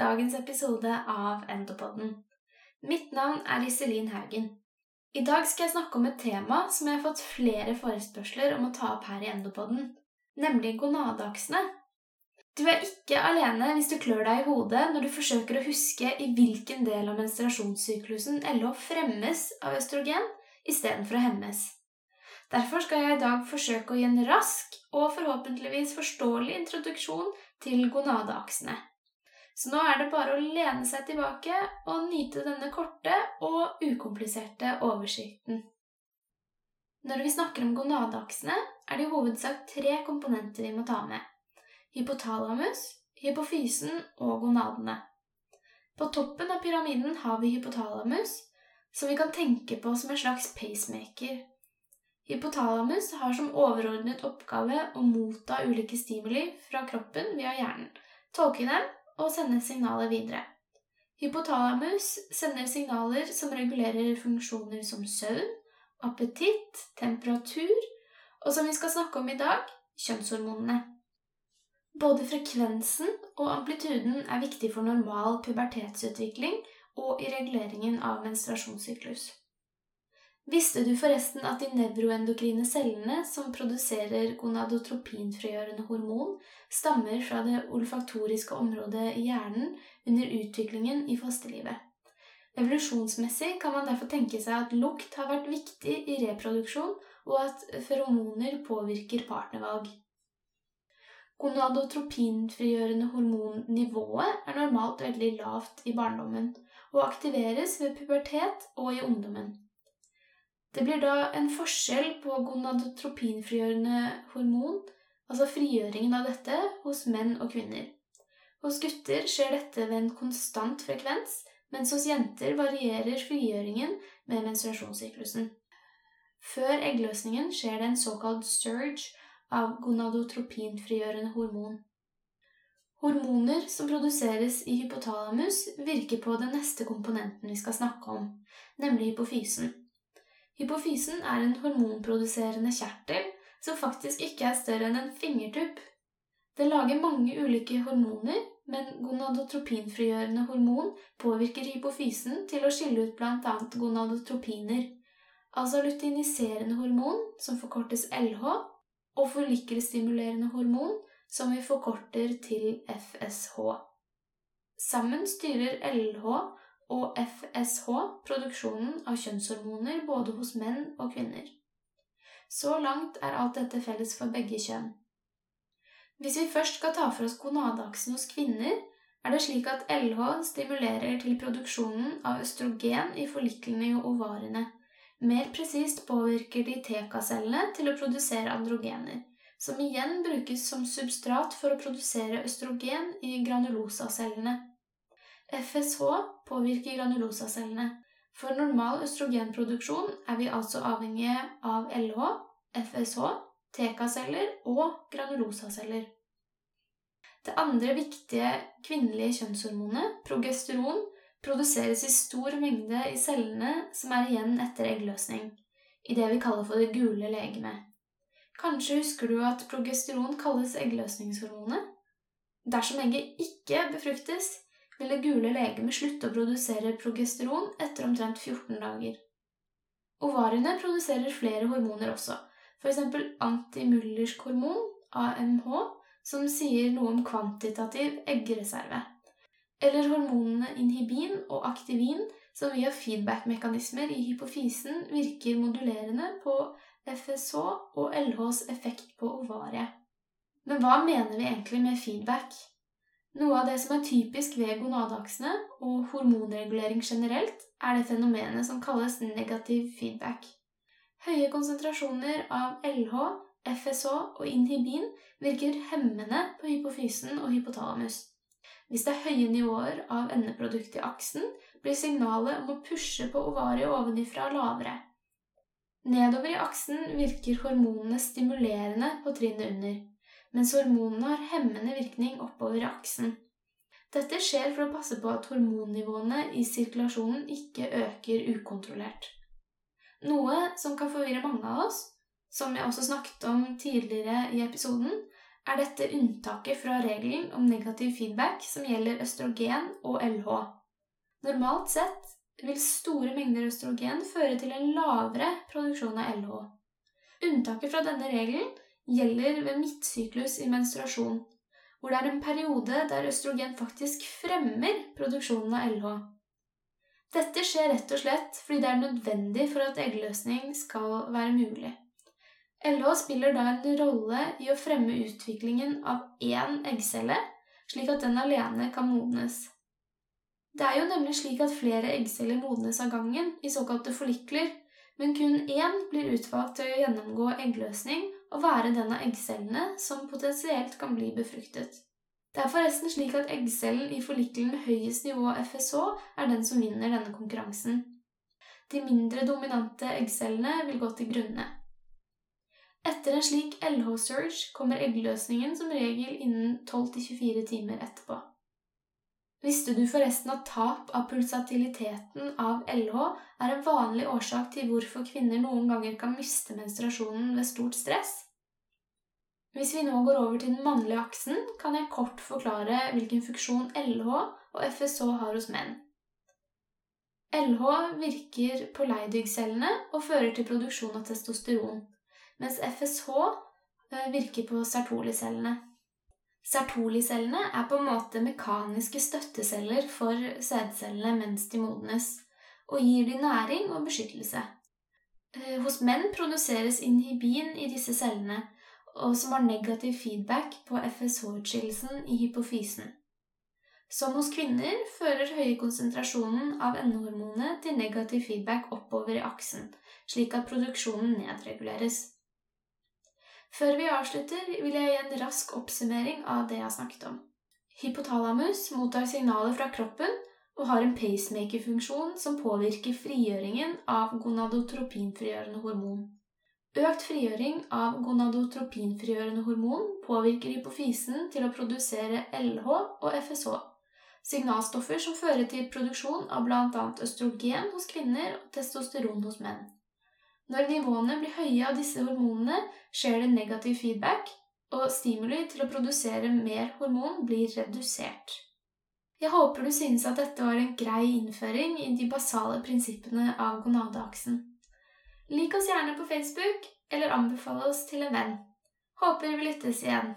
dagens episode av Endopodden. Mitt navn er Iselin Haugen. I dag skal jeg snakke om et tema som jeg har fått flere forespørsler om å ta opp her i Endopodden, nemlig gonadeaksene. Du er ikke alene hvis du klør deg i hodet når du forsøker å huske i hvilken del av menstruasjonssyklusen LH fremmes av østrogen istedenfor å hemmes. Derfor skal jeg i dag forsøke å gi en rask og forhåpentligvis forståelig introduksjon til gonadeaksene. Så nå er det bare å lene seg tilbake og nyte denne korte og ukompliserte oversikten. Når vi snakker om gonadeaksene, er det i hovedsak tre komponenter vi må ta med. Hypotalamus, hypofysen og gonadene. På toppen av pyramiden har vi hypotalamus, som vi kan tenke på som en slags pacemaker. Hypotalamus har som overordnet oppgave å motta ulike stimuli fra kroppen via hjernen, tolke dem og sende signaler videre. Hypotalamus sender signaler som regulerer funksjoner som søvn, appetitt, temperatur og som vi skal snakke om i dag kjønnshormonene. Både frekvensen og amplituden er viktig for normal pubertetsutvikling og i reguleringen av menstruasjonssyklus. Visste du forresten at de nevroendokrine cellene som produserer gonadotropinfrigjørende hormon, stammer fra det olfaktoriske området i hjernen under utviklingen i fosterlivet? Evolusjonsmessig kan man derfor tenke seg at lukt har vært viktig i reproduksjon, og at feromoner påvirker partnervalg. Gonadotropinfrigjørende hormonnivået er normalt veldig lavt i barndommen, og aktiveres ved pubertet og i ungdommen. Det blir da en forskjell på gonadotropinfrigjørende hormon, altså frigjøringen av dette, hos menn og kvinner. Hos gutter skjer dette ved en konstant frekvens, mens hos jenter varierer frigjøringen med menstruasjonssyklusen. Før eggløsningen skjer det en såkalt surge av gonadotropinfrigjørende hormon. Hormoner som produseres i hypotalamus, virker på den neste komponenten vi skal snakke om, nemlig hypofysen. Hypofysen er en hormonproduserende kjertel som faktisk ikke er større enn en fingertupp. Det lager mange ulike hormoner, men gonadotropinfrigjørende hormon påvirker hypofysen til å skille ut bl.a. gonadotropiner, altså luteiniserende hormon, som forkortes LH, og follikelstimulerende hormon, som vi forkorter til FSH. Sammen styrer LH og FSH, produksjonen av kjønnshormoner både hos menn og kvinner. Så langt er alt dette felles for begge kjønn. Hvis vi først skal ta for oss gonadeaksen hos kvinner, er det slik at LH stimulerer til produksjonen av østrogen i forliklene i ovariene. Mer presist påvirker de TK-cellene til å produsere androgener, som igjen brukes som substrat for å produsere østrogen i granulosacellene. FSH påvirker granulosacellene. For normal østrogenproduksjon er vi altså avhengige av LH, FSH, TK-celler og granulosaceller. Det andre viktige kvinnelige kjønnshormonet, progesteron, produseres i stor mengde i cellene som er igjen etter eggløsning, i det vi kaller for det gule legemet. Kanskje husker du at progesteron kalles eggløsningshormonet? Dersom egget ikke befruktes, vil det gule legemet slutte å produsere progesteron etter omtrent 14 dager. Ovariene produserer flere hormoner også, f.eks. antimullersk hormon, AMH, som sier noe om kvantitativ eggreserve, eller hormonene inhibin og aktivin, som via feedback-mekanismer i hypofisen virker modulerende på FSH og LHs effekt på ovariet. Men hva mener vi egentlig med feedback? Noe av det som er typisk ved gonadeaksene og hormonregulering generelt, er det fenomenet som kalles negativ feedback. Høye konsentrasjoner av LH, FSH og inhibin virker hemmende på hypofysen og hypotalamus. Hvis det er høye nivåer av endeprodukt i aksen, blir signalet om å pushe på ovariet ovenifra lavere. Nedover i aksen virker hormonene stimulerende på trinnet under mens hormonene har hemmende virkning oppover i aksen. Dette skjer for å passe på at hormonnivåene i sirkulasjonen ikke øker ukontrollert. Noe som kan forvirre mange av oss, som jeg også snakket om tidligere i episoden, er dette unntaket fra regelen om negativ feedback som gjelder østrogen og LH. Normalt sett vil store mengder østrogen føre til en lavere produksjon av LH. Unntaket fra denne regelen gjelder ved midtsyklus i menstruasjon, hvor det er en periode der østrogen faktisk fremmer produksjonen av LH. Dette skjer rett og slett fordi det er nødvendig for at eggløsning skal være mulig. LH spiller da en rolle i å fremme utviklingen av én eggcelle, slik at den alene kan modnes. Det er jo nemlig slik at flere eggceller modnes av gangen, i såkalte forlikler, men kun én blir utvalgt til å gjennomgå eggløsning og være den av eggcellene som potensielt kan bli befruktet. Det er forresten slik at eggcellen i forlikelen med høyest nivå FSH er den som vinner denne konkurransen. De mindre dominante eggcellene vil gå til grunne. Etter en slik LH-surge kommer eggløsningen som regel innen 12-24 timer etterpå. Visste du forresten at tap av pulsatiliteten av LH er en vanlig årsak til hvorfor kvinner noen ganger kan miste menstruasjonen ved stort stress? Hvis vi nå går over til den mannlige aksen, kan jeg kort forklare hvilken funksjon LH og FSH har hos menn. LH virker på Leidig-cellene og fører til produksjon av testosteron mens FSH eh, virker på Sertoli-cellene. Sertoli-cellene er på en måte mekaniske støtteceller for sædcellene mens de modnes, og gir de næring og beskyttelse. Eh, hos menn produseres inhibin i disse cellene, og som har negativ feedback på FSH-utskillelsen i hypofysen. Som hos kvinner fører høye konsentrasjonen av NO-hormonet til negativ feedback oppover i aksen, slik at produksjonen nedreguleres. Før vi avslutter, vil jeg gi en rask oppsummering av det jeg har snakket om. Hypotalamus mottar signaler fra kroppen og har en pacemaker-funksjon som påvirker frigjøringen av gonadotropinfrigjørende hormon. Økt frigjøring av gonadotropinfrigjørende hormon påvirker hypofisen til å produsere LH og FSH, signalstoffer som fører til produksjon av bl.a. østrogen hos kvinner og testosteron hos menn. Når nivåene blir høye av disse hormonene, skjer det negativ feedback, og stimuli til å produsere mer hormon blir redusert. Jeg håper du synes at dette var en grei innføring i de basale prinsippene av gonadeaksen. Lik oss gjerne på Facebook, eller anbefale oss til en venn. Håper vi lyttes igjen.